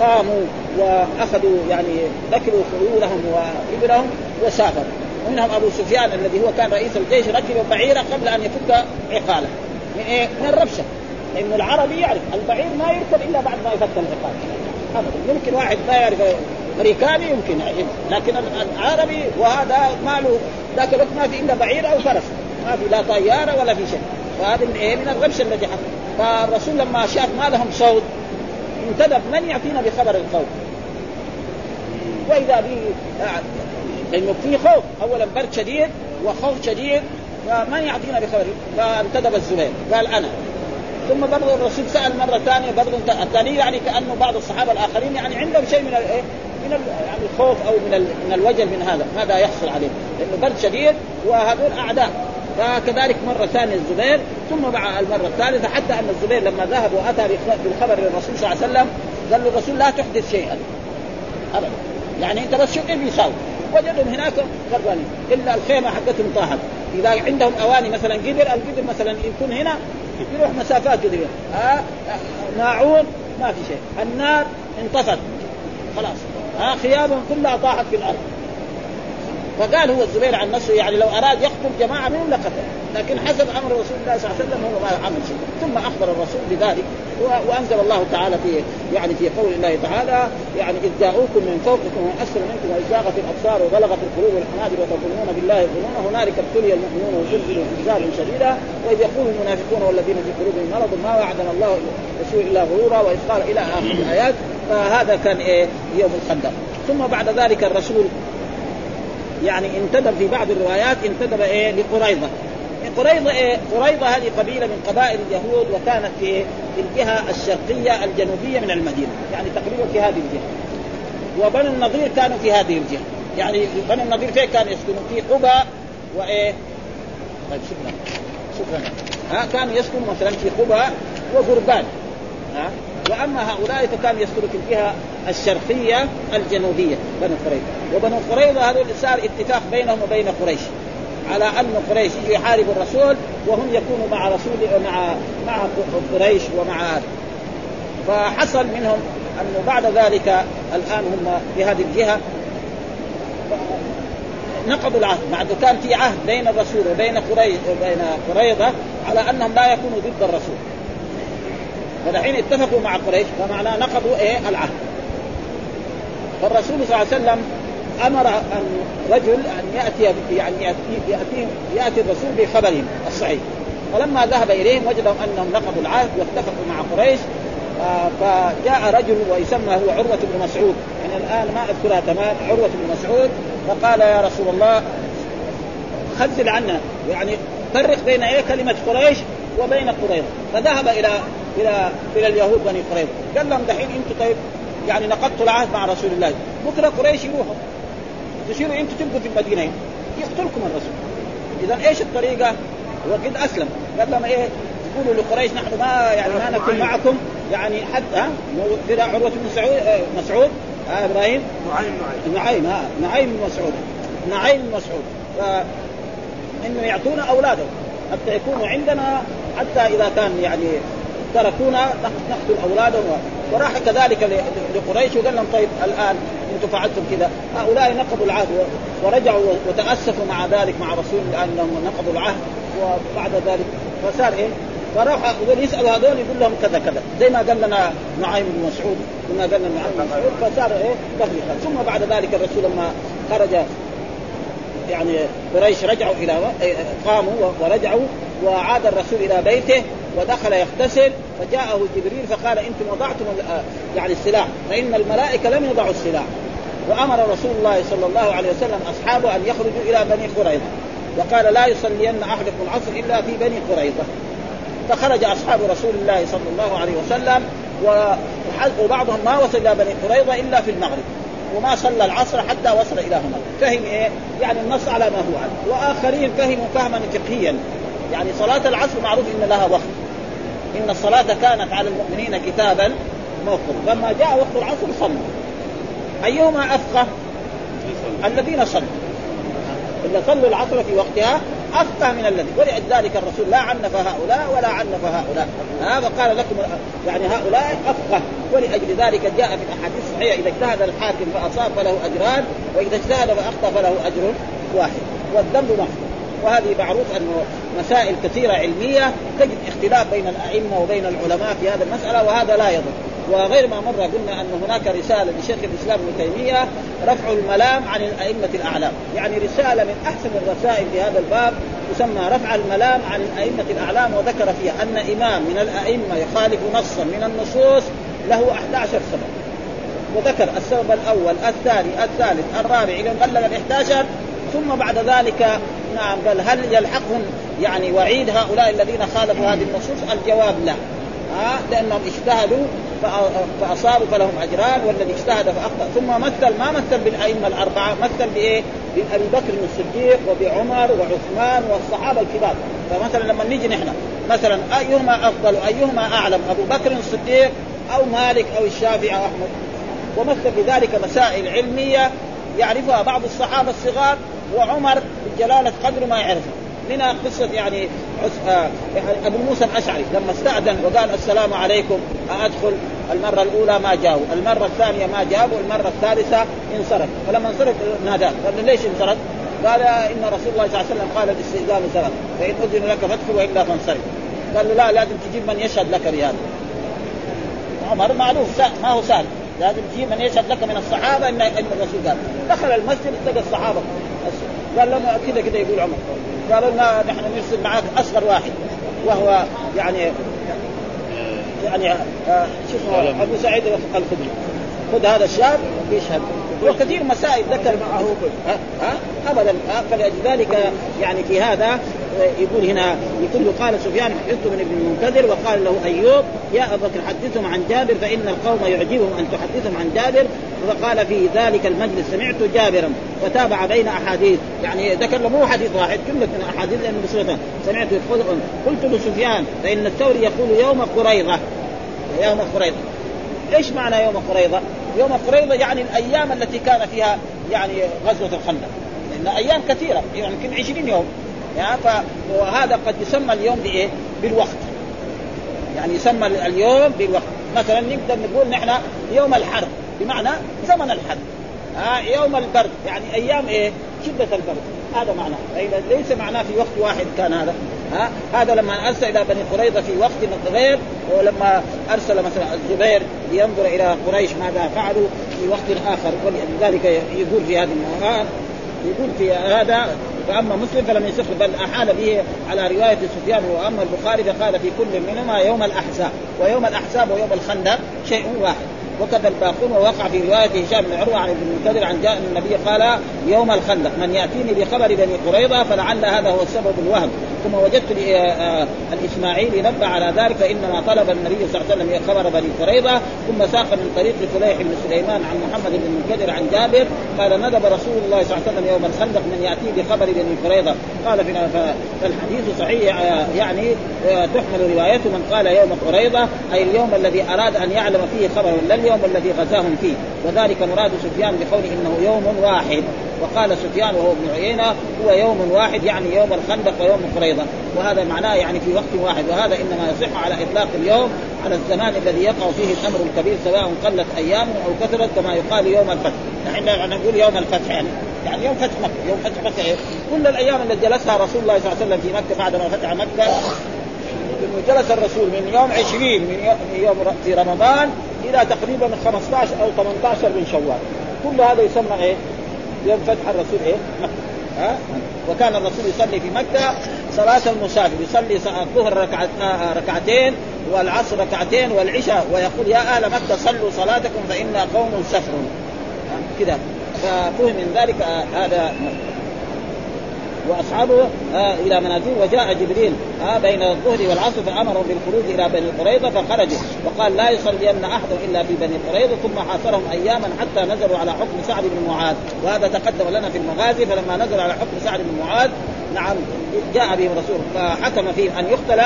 قاموا وأخذوا يعني ذكروا خيولهم وابلهم وسافروا. ومنهم أبو سفيان الذي هو كان رئيس الجيش ركب بعيرة قبل أن يفك عقاله. من إيه؟ من الربشة. لأن العربي يعرف البعير ما يركب إلا بعد ما يفك العقال ابدا. يمكن واحد ما يعرف أمريكاني يمكن. لكن العربي وهذا ما له ذاك الوقت ما في إلا بعير أو فرس. ما في لا طيارة ولا في شيء. فهذا من إيه؟ من الربشه الذي حصل. فالرسول لما شاف ما لهم صوت انتدب من يأتينا بخبر القوم وإذا به لأنه في خوف اولا برد شديد وخوف شديد فمن يعطينا بخبر؟ فانتدب الزبير. قال أنا. ثم برضه الرسول سأل مرة ثانية برضه الثاني يعني كأنه بعض الصحابة الآخرين يعني عندهم شيء من الايه؟ من يعني الخوف أو من من الوجل من هذا ماذا يحصل عليه؟ لأنه برد شديد وهذول أعداء. فكذلك مرة ثانية الزبير ثم مع المرة الثالثة حتى أن الزبير لما ذهب وأتى بالخبر للرسول صلى الله عليه وسلم قال له الرسول لا تحدث شيئا. أبدا. يعني أنت بس شوف إيش بيساوي وجدهم هناك غربانين إلا الخيمة حقتهم طاحت إذا عندهم أواني مثلا قدر القدر مثلا يكون هنا يروح مسافات قدر آه ماعون ما في شيء. النار انطفت. خلاص. آه خيامهم كلها طاحت في الأرض. فقال هو الزبير عن نفسه يعني لو أراد يقتل جماعة منهم لقتل لكن حسب أمر رسول الله صلى الله عليه وسلم هو ما عمل شيء. ثم أخبر الرسول بذلك وأنزل الله تعالى في يعني في قول الله تعالى يعني إذ جاءوكم من فوقكم اسفل منكم وإذ زاغت الأبصار وبلغت القلوب الحناجر وتظنون بالله الظنون هنالك ابتلي المؤمنون وزلزلوا زلزالا شديدا. وإذ يقول المنافقون والذين في قلوبهم مرض ما وعدنا الله رسول إلا غرورا واذ قال إلى آخر الآيات. فهذا كان إيه؟ يوم الخندق. ثم بعد ذلك الرسول يعني انتدب في بعض الروايات انتدب إيه لقريضه قريضه إيه؟ قريضه هذه قبيلة من قبائل اليهود وكانت في في الجهة الشرقية الجنوبية من المدينة، يعني تقريبا في هذه الجهة. وبنو النضير كانوا في هذه الجهة، يعني بنو النضير فين كانوا يسكنون؟ في قبى وايه؟ طيب شكرا شكرا ها كانوا يسكنوا مثلا في قبى وقربان ها وأما هؤلاء فكانوا يسكنوا في الجهه الشرقية الجنوبية بنو قريظة. وبنو قريظة هذول صار اتفاق بينهم وبين قريش على أن قريش يجوا يحاربوا الرسول وهم يكونوا مع رسول مع مع قريش ومع فحصل منهم انه بعد ذلك الآن هم في هذه الجهة. نقضوا العهد بعد كان في عهد بين الرسول وبين قريظة على أنهم لا يكونوا ضد الرسول. فالحين اتفقوا مع قريش فمعناه نقضوا إيه؟ العهد. فالرسول صلى الله عليه وسلم أمر أن رجل أن يأتي يعني ياتي ياتي, يأتي الرسول بخبرهم الصحيح. فلما ذهب إليهم وجدوا أنهم نقضوا العهد واتفقوا مع قريش آه فجاء رجل ويسمى هو عروة بن مسعود. يعني الآن ما أذكرها تمام عروة بن مسعود. فقال يا رسول الله خزل عنا. يعني فرق بين إيه؟ كلمة قريش وبين قريظة فذهب إلى إلى إلى اليهود بني قريظة. قال لهم دحين أنتم طيب؟ يعني نقضتوا العهد مع رسول الله. بكرة قريش يروحوا. تصيروا أنتم تبقوا في المدينة. يقتلكم الرسول. إذا إيش الطريقة؟ هو قد أسلم. قال لهم إيه؟ يقولوا لقريش نحن ما يعني ما نكون معكم. يعني حتى ها؟ كذا عروة بن مسعود آه مسعود. آه إبراهيم. نعيم نعيم ها؟ نعيم بن مسعود. نعيم بن مسعود. ف انه يعطونا اولادهم حتى يكونوا عندنا حتى إذا كان يعني تركونا نقتل أولادهم وراح كذلك لقريش وقال لهم طيب الآن أنتم فعلتم كذا. هؤلاء نقضوا العهد ورجعوا وتأسفوا مع ذلك مع رسول الله انهم نقضوا العهد وبعد ذلك فصار إيه؟ فراح يسألوا هذول يقول لهم كذا كذا. زي ما قال لنا نعيم بن مسعود كما قال لنا نعيم بن مسعود فصار إيه؟ تفرقه ثم بعد ذلك الرسول لما خرج يعني قريش رجعوا إلى قاموا ورجعوا وعاد الرسول إلى بيته ودخل يغتسل فجاءه جبريل فقال أنتم وضعتم يعني السلاح فإن الملائكة لم يضعوا السلاح. وأمر رسول الله صلى الله عليه وسلم أصحابه أن يخرجوا إلى بني قريظة. وقال لا يصلين أحدكم العصر إلا في بني قريظة. فخرج أصحاب رسول الله صلى الله عليه وسلم وبعضهم ما وصل إلى بني قريظة إلا في المغرب. وما صلى العصر حتى وصل إلى هناك فهم إيه؟ يعني النص على ما هو. عليه وآخرين فهموا فهما فقهيا. يعني صلاة العصر معروف إن لها وقت إن الصلاة كانت على المؤمنين كتابا موقوتا لما جاء وقت العصر صلوا. أيهما أفقه؟ الذين صلوا. اللي صلوا العصر في وقتها أفقه من الذي. ولذلك الرسول لا عنف هؤلاء ولا عنف هؤلاء. هذا قال لكم يعني هؤلاء أفقه. ولأجل ذلك جاء في الأحاديث الصحيحة إذا اجتهد الحاكم فأصاب فله أجران وإذا اجتهد فأخطأ فله أجر واحد. والذنب محفوظ وهذه معروف أنه مسائل كثيرة علمية تجد اختلاف بين الأئمة وبين العلماء في هذه المسألة وهذا لا يضر وغير ما مر قلنا أن هناك رسالة لشيخ الإسلام ابن تيمية رفع الملام عن الأئمة الأعلام، يعني رسالة من أحسن الرسائل في هذا الباب تسمى رفع الملام عن الأئمة الأعلام وذكر فيها أن إمام من الأئمة يخالف نصا من النصوص له 11 سبب. وذكر السبب الأول، الثاني، الثالث، الرابع إلى ان بلغ ال 11 ثم بعد ذلك نعم قال هل يلحقهم يعني وعيد هؤلاء الذين خالفوا هذه النصوص؟ الجواب لا. ها لأنهم اجتهدوا فأصابوا فلهم أجران والذي اجتهد فأخطأ ثم مثل ما مثل بالأئمة الأربعة مثل بإيه؟ بأبي بكر الصديق وبعمر وعثمان والصحابة الكبار فمثلا لما نيجي نحن مثلا أيهما أفضل أيهما أعلم أبو بكر الصديق أو مالك أو الشافعي أو أحمد ومثل بذلك مسائل علمية يعرفها بعض الصحابة الصغار وعمر بجلاله قدر ما يعرفها منها قصة يعني أبو موسى الأشعري لما استأذن وقال السلام عليكم أدخل. المرة الأولى ما جاءوا، المرة الثانية ما جابوا، المرة الثالثة انصرف، فلما انصرف ناداه، قال ليش انصرف؟ قال إن رسول الله صلى الله عليه وسلم قال الاستئذان ثلاث، فإن أذن لك فادخل والا فانصرف. قال له لا لازم تجيب من يشهد لك بهذا. عمر معروف ما هو سهل، لازم تجيب من يشهد لك من الصحابة إن الرسول قال، دخل المسجد التقى الصحابة. قال لهم كذا كذا يقول عمر. قالوا لنا نحن نرسل معك أصغر واحد وهو يعني يعني آه شو اسمه أبو سعيد الخدري. خذ هذا الشاب يشهد وكثير مسائل ذكر معه. ها؟ ابدا. فلذلك يعني في هذا يقول هنا يقول قال سفيان حدثت من ابن المنكدر وقال له أيوب يا أبا بكر حدثهم عن جابر فإن القوم يعجبهم أن تحدثهم عن جابر. فقال في ذلك المجلس سمعت جابرا وتابع بين أحاديث. يعني ذكر له مو حديث واحد جملة من أحاديث لأنه بصيغة. سمعت قلت لسفيان فإن الثوري يقول يوم قريضه يوم قريضه إيش معنى يوم قريضه؟ يوم قريضه يعني الأيام التي كان فيها يعني غزوة الخندق. لأن أيام كثيرة يمكن يعني 20 يوم. يعني ف... وهذا قد يسمى اليوم بإيه؟ بالوقت. يعني يسمى اليوم بالوقت. مثلا نقدر نقول نحن يوم الحرب بمعنى زمن الحرب. ها يوم البرد يعني أيام إيه؟ شدة البرد. هذا معناه. فإذا ليس معناه في وقت واحد كان هذا. ها؟ هذا لما أرسل إلى بني قريظة في وقت غير ولما أرسل مثلا الزبير لينظر إلى قريش ماذا فعلوا في وقت آخر ولذلك يقول في هذه يقول في هذا فأما مسلم فلم يصح بل أحال به على رواية سفيان وأما البخاري فقال في كل منهما يوم الأحزاب ويوم الأحزاب ويوم الخندق شيء واحد. وكذا الباقون ووقع في رواية هشام بن عروة عن ابن المنكدر عن جاء النبي قال يوم الخندق من يأتيني بخبر بني قريظة فلعل هذا هو السبب الوهم. ثم وجدت آه، آه، الإسماعيلي نبه على ذلك فانما طلب النبي صلى الله عليه وسلم خبر بني قريظة ثم ساق من طريق فليح بن سليمان عن محمد بن المنكدر عن جابر قال ندب رسول الله صلى الله عليه وسلم يوم الخندق من ياتي بخبر بني قريظة. قال فالحديث صحيح آه، يعني تحمل روايته من قال يوم قريظة أي اليوم الذي أراد أن يعلم فيه خبر لا اليوم الذي غزاهم فيه. وذلك مراد سفيان بقوله إنه يوم واحد. وقال سفيان وهو ابن عيينة هو يوم واحد يعني يوم الخندق ويوم قريظه وهذا معناه يعني في وقت واحد. وهذا إنما يصح على إطلاق اليوم على الزمان الذي يقع فيه الأمر الكبير سواء قلت ايامه أو كثرت كما يقال يوم الفتح. نحن نقول يوم الفتح يعني. يعني يوم فتح مكة يوم فتح مكة. إيه؟ كل الأيام التي جلسها رسول الله صلى الله عليه وسلم في مكة بعد ما فتح مكة جلس الرسول من يوم 20 من يوم في رمضان إلى تقريبا 15 أو 18 من شوال. كل هذا يسمى إيه؟ يوم فتح الرسول إيه؟ مكة. ها؟ وكان الرسول يصلي في مكة صلاة المسافر. يصلي الظهر ركعت آه، ركعتين والعصر ركعتين والعشاء ويقول يا أهل مكة صلوا صلاتكم فإنا قوم سفر. كذا ففهم من ذلك آه، هذا. وأصحابه آه إلى منازل. وجاء جبريل آه بين الظهر والعصر فامرهم بالخروج إلى بني قريظة فخرجوا وقال لا يصلين أحد إلا في بني قريظة. ثم حاصرهم أياما حتى نزلوا على حكم سعد بن معاذ. وهذا تقدم لنا في المغازي فلما نزلوا على حكم سعد بن معاذ نعم جاء بهم الرسول فحكم فيهم أن يقتل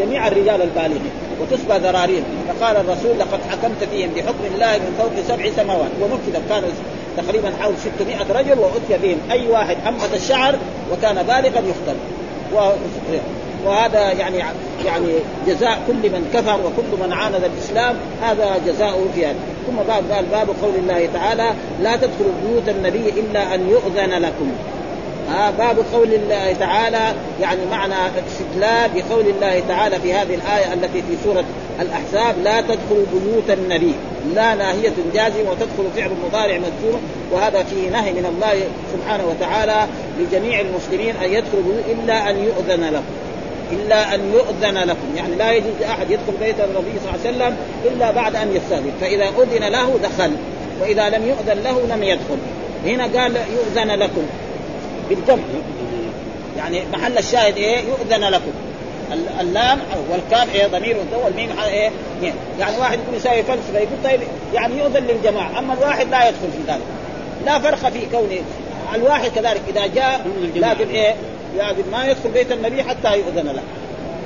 جميع الرجال البالغين وتسبى ذراريهم فقال الرسول لقد حكمت فيهم بحكم الله من فوق سبع سماوات. ونفذ كان تقريبا حول 600 رجل وأتي بهم. أي واحد امت الشعر وكان بالغا يقتل وهذا يعني يعني جزاء كل من كفر وكل من عاند الإسلام هذا جزاؤه في هذا ثم بعد قال باب قول الله تعالى لا تدخلوا بيوت النبي إلا أن يؤذن لكم. آه باب قول الله تعالى يعني معنى استدلال بقول الله تعالى في هذه الآية التي في سورة الأحزاب لا تدخلوا بيوت النبي. لا ناهية جازم وتدخل فعل مضارع مذكور وهذا فيه نهي من الله سبحانه وتعالى لجميع المسلمين أن يدخلوا بيوت إلا أن يؤذن لهم إلا أن يؤذن لكم. يعني لا يجوز لأحد يدخل بيت النبي صلى الله عليه وسلم إلا بعد أن يستأذن. فإذا أذن له دخل. وإذا لم يؤذن له لم يدخل. هنا قال يؤذن لكم. بالجمع يعني محل الشاهد إيه؟ يؤذن لكم. اللام والكاف إيه؟ ضمير والميم إيه؟ يعني واحد يكون يساوي فلسفه يقول طيب يعني يؤذن للجماعة. أما الواحد لا يدخل في ذلك. لا فرق في كونه. الواحد كذلك إذا جاء لازم إيه؟ لازم ما يدخل بيت النبي حتى يؤذن له.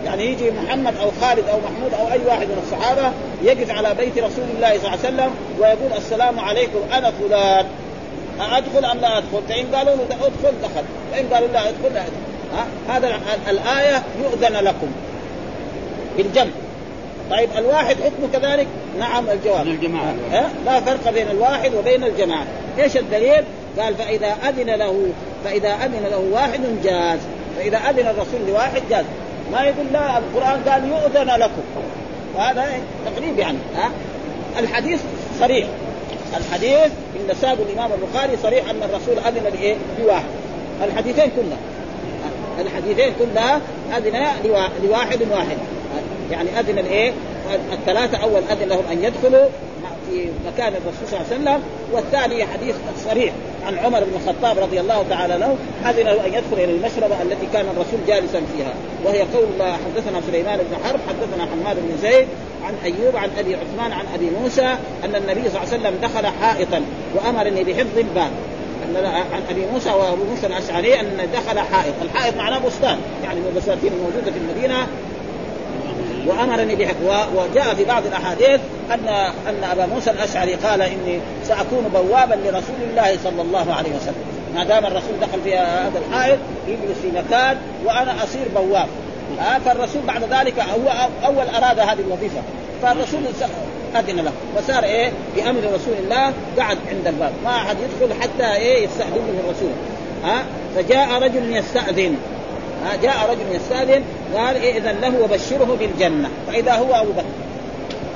يعني يجي محمد أو خالد أو محمود أو أي واحد من الصحابة يقف على بيت رسول الله صلى الله عليه وسلم ويقول السلام عليكم أنا فلان. أدخل أم لا أدخل؟ فإن قالوا له أدخل دخل. وان قالوا لا أدخل لا أدخل. ها؟ هذا الآية يؤذن لكم. بالجمع. طيب الواحد حكمه كذلك؟ نعم الجواب. الجماعة. ها؟ لا فرق بين الواحد وبين الجماعة. إيش الدليل؟ قال فإذا أذن له فإذا أذن له واحد جاز. فإذا أذن الرسول لواحد جاز. ما يقول لا القرآن قال يؤذن لكم. وهذا تقريب يعني ها؟ الحديث صريح. الحديث إن ساق الإمام البخاري صريح أن الرسول أذن لإيه؟ لواحد الحديثين كلها الحديثين كلها أذن لواحد واحد يعني أذن الايه؟ الثلاثة أول أذن لهم أن يدخلوا في مكان الرسول صلى الله عليه وسلم والثاني حديث صريح عن عمر بن الخطاب رضي الله تعالى له اذن له أن يدخل إلى المشربة التي كان الرسول جالسا فيها وهي قول الله حدثنا سليمان بن حرب حدثنا حماد بن زيد عن أيوب عن أبي عثمان عن أبي موسى أن النبي صلى الله عليه وسلم دخل حائطا وأمرني بحفظ باب عن أبي موسى وأبو موسى الأشعري أن دخل حائط، الحائط معناه بستان يعني من البساتين الموجودة في المدينة وأمرني بحفظ وجاء في بعض الأحاديث ان أن أبا موسى الأشعري قال إني سأكون بوابا لرسول الله صلى الله عليه وسلم. ما دام الرسول دخل في هذا الحائط يجلس في مكان وأنا أصير بواب. آه فالرسول بعد ذلك هو أول أراد هذه الوظيفة. فالرسول أذن له. وصار إيه؟ بأمر رسول الله قعد عند الباب. ما أحد يدخل حتى إيه؟ يستأذن من الرسول. ها فجاء رجل يستأذن. جاء رجل يستاذن قال إيه اذا له وبشره بالجنة. فإذا هو أبو بكر.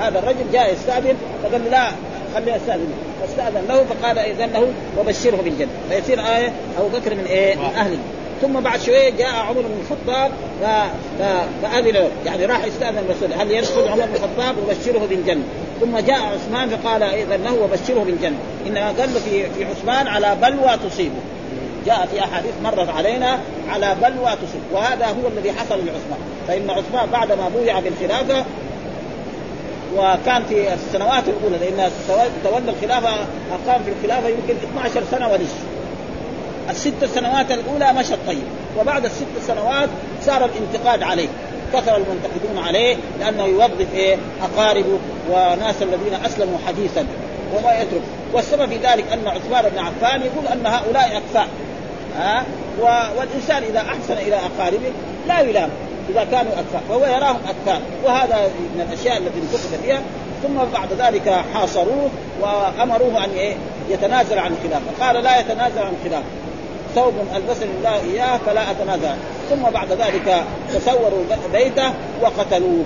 هذا الرجل جاء يستاذن فقال لا خليه يستاذن فاستأذن له فقال اذا له وبشره بالجنة. فيصير آية أبو بكر من إيه؟ من أهله. ثم بعد شوية جاء عمر بن الخطاب فاذن له يعني راح يستأذن الرسول. هل يدخل عمر بن الخطاب وبشره بالجنة؟ ثم جاء عثمان فقال اذا له وبشره بالجنة. إنما قال في في عثمان على بلوى تصيبه. جاء في أحاديث مرت علينا على بلوى تصيب وهذا هو الذي حصل لعثمان. فإن عثمان بعدما بويع بالخلافة وكان في السنوات الأولى لأن تولى الخلافة أقام في الخلافة يمكن 12 سنة ونصف. الست سنوات الأولى مشى طيب وبعد الست سنوات صار الانتقاد عليه. كثر المنتقدون عليه لأنه يوظف إيه؟ أقاربه وناس الذين أسلموا حديثا وما يترك. والسبب في ذلك أن عثمان بن عفان يقول أن هؤلاء اكفاء ها والإنسان إذا أحسن إلى أقاربه لا يلام إذا كانوا اكفاء فهو يراهم اكفاء وهذا من الأشياء التي انتقد فيها. ثم بعد ذلك حاصروه وأمروه أن إيه يتنازل عن الخلافه قال لا يتنازل عن الخلافه ثوب ألبسني الله إياه فلا اتنازع ثم بعد ذلك تسوروا بيته وقتلوه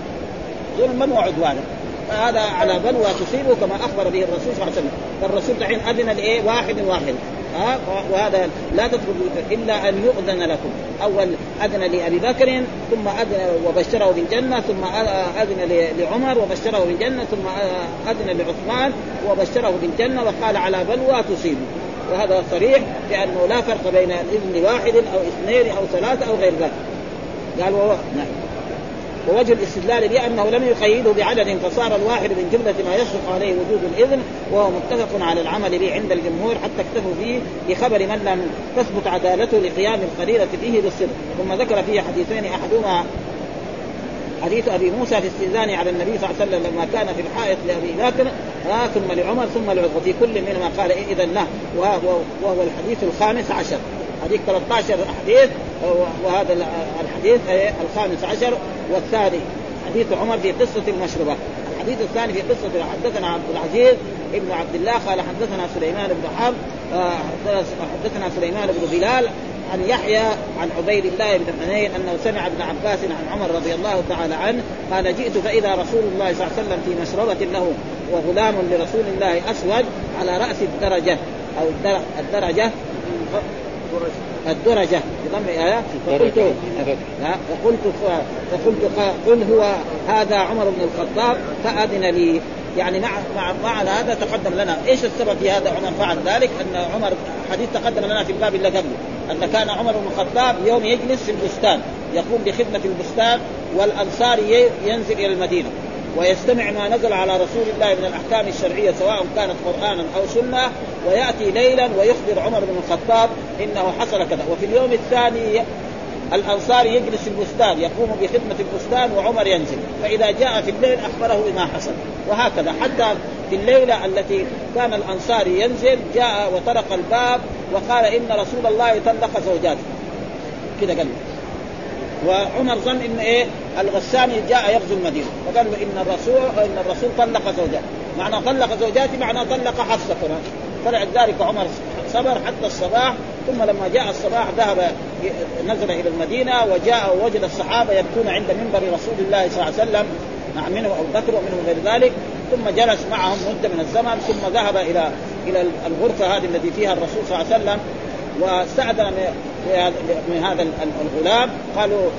ظلما وعدوانا. فهذا على بلوى تصيبه كما أخبر به الرسول صلى الله عليه وسلم. فالرسول دحين أذن لإيه؟ واحد واحد. ها؟ وهذا لا تدخلوا إلا أن يؤذن لكم. أول أذن لأبي بكر ثم أذن وبشره بالجنة ثم أذن لعمر وبشره بالجنة ثم أذن لعثمان وبشره بالجنة وقال على بلوى تصيبه. وهذا صريح لأنه لا فرق بين الإذن واحد أو اثنين أو ثلاثة أو غير ذلك. قال وهو نعم. ووجه الاستدلال بأنه لم يقيده بعدد فصار الواحد من جملة ما يصدق عليه وجود الإذن وهو متفق على العمل به عند الجمهور حتى اكتفوا فيه بخبر من لم تثبت عدالته لقيام القليلة به بالصدق. ثم ذكر فيه حديثين أحدهما حديث أبي موسى في استئذان على النبي صلى الله عليه وسلم لما كان في الحائط لأبي بكر آه ثم لعمر ثم لعمر وفي كل منهما قال إيه اذا له وهو, وهو الحديث الخامس عشر. حديث 13 حديث وهذا الحديث الخامس عشر والثاني حديث عمر في قصة المشروبات الحديث الثاني في قصة حدثنا عبد العزيز ابن عبد الله قال حدثنا سليمان بن حرب آه، حدثنا سليمان بن بلال عن يحيى عن عبيد الله بن حنين أنه سمع ابن عباس عن عمر رضي الله تعالى عنه قال جئت فإذا رسول الله صلى الله عليه وسلم في مشربة له وغلام لرسول الله أسود على رأس الدرجة أو الدرجة الدرجة. بضم آية. فقلت فقلت فقلت قل هو هذا عمر بن الخطاب فأذن لي. يعني مع مع معنى هذا تقدم لنا. إيش السبب في هذا عمر فعل ذلك؟ أن عمر حديث تقدم لنا في الباب اللي قبله. أن كان عمر بن الخطاب يوم يجلس في البستان يقوم بخدمة البستان والأنصار ينزل إلى المدينة. ويستمع ما نزل على رسول الله من الأحكام الشرعية سواء كانت قرانا أو سنة ويأتي ليلا ويخبر عمر بن الخطاب إنه حصل كذا. وفي اليوم الثاني الأنصار يجلس في البستان يقوم بخدمة البستان وعمر ينزل. فإذا جاء في الليل أخبره بما حصل. وهكذا حتى في الليلة التي كان الأنصار ينزل جاء وطرق الباب وقال إن رسول الله طلق زوجاته. كذا قال. وعمر ظن ان إيه؟ الغساني جاء يغزو المدينة. فقال له إن الرسول إن الرسول طلق زوجاته. معنى طلق زوجاتي معنى طلق حفصة. كمان فلذلك عمر صبر حتى الصباح ثم لما جاء الصباح ذهب نزل إلى المدينة وجاء ووجد الصحابة يبكون عند منبر رسول الله صلى الله عليه وسلم نعم منهم أبو بكر ومنهم غير ذلك. ثم جلس معهم مدة من الزمن ثم ذهب إلى إلى الغرفة هذه التي فيها الرسول صلى الله عليه وسلم واستأذن من هذا الغلام. قالوا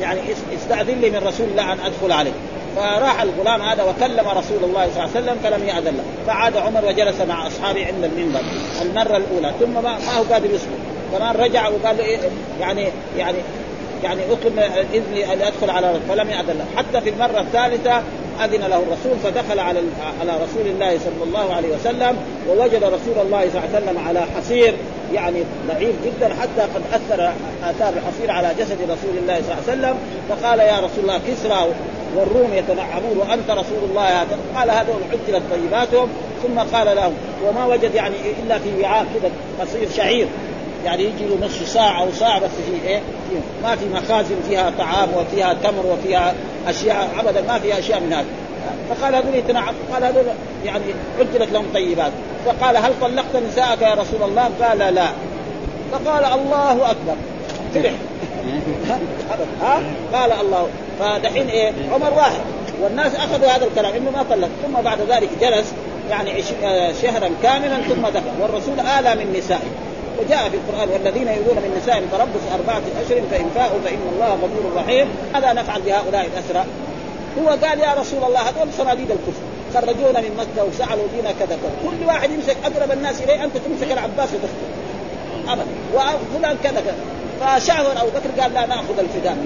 يعني استأذن لي من رسول الله أن أدخل عليه. فراح الغلام هذا وكلم رسول الله صلى الله عليه وسلم فلم يأذن له. فعاد عمر وجلس مع أصحابه عند المنبر. المرة الأولى. ثم ما, ما هو قادر يصبر. كمان رجع وقال إيه يعني يعني يعني اطلب اذن أن أدخل على فلم يأذن له. حتى في المرة الثالثة أذن له الرسول فدخل على على رسول الله صلى الله عليه وسلم ووجد رسول الله صلى الله عليه وسلم على حصير يعني ضعيف جدا حتى قد أثر آثار الحصير على جسد رسول الله صلى الله عليه وسلم. فقال يا رسول الله كسرى والروم يتنعمون وأنت رسول الله. هذا قال هذا عجلت طيباتهم. ثم قال لهم وما وجد يعني إلا في وعاء كذا قصير شعير. يعني يجي له نصف ساعة أو ساعة بس في إيه؟ ما في مخازن فيها طعام وفيها تمر وفيها أشياء أبدا ما فيها أشياء من هذا. فقال هذول يتنعم قال هذول يعني عجلت لهم طيبات. فقال هل طلقت نساءك يا رسول الله؟ قال لا. فقال الله أكبر. فرح ها؟ قال الله. فدحين إيه؟ عمر واحد. والناس أخذوا هذا الكلام إنه ما طلق. ثم بعد ذلك جلس يعني آه، شهرا كاملا ثم دخل. والرسول آلى من نسائه. وجاء في القرآن والذين يؤذون من نسائهم تربص أربعة أشهر فإن فاءوا فإن الله غفور رحيم. ماذا نفعل بهؤلاء الأسرى؟ هو قال يا رسول الله هذول صناديد الكفر. خرجونا من مكة وسعلوا بنا كذا كذا. كل واحد يمسك أقرب الناس إليه أنت تمسك العباس وتقتل ابدا. وفلان كذا كذا. فشعر أبو بكر قال لا نأخذ الفداء.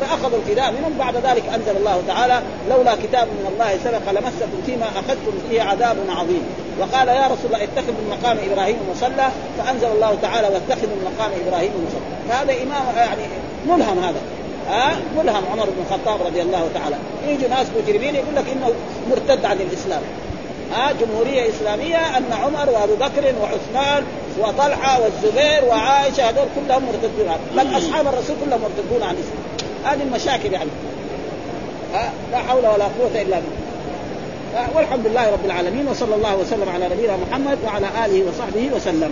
فاخذوا الفداء منهم. بعد ذلك أنزل الله تعالى لولا كتاب من الله سبق لمسكم فيما أخذتم فيه عذاب عظيم. وقال يا رسول الله اتخذ من مقام إبراهيم مصلى. فأنزل الله تعالى واتخذ من مقام إبراهيم مصلى. فهذا إمام يعني ملهم هذا. ها؟ أه؟ ملهم عمر بن الخطاب رضي الله تعالى. يجي ناس مجرمين يقول لك إنه مرتد عن الإسلام. ها؟ أه؟ جمهورية إسلامية أن عمر وأبو بكر وعثمان وطلحة والزبير وعائشة هذول كلهم مرتدون. بل أصحاب الرسول كلهم مرتدون عن الإسلام. هذه المشاكل يعني لا حول ولا قوة إلا بالله والحمد لله رب العالمين وصلى الله وسلم على نبينا محمد وعلى آله وصحبه وسلم.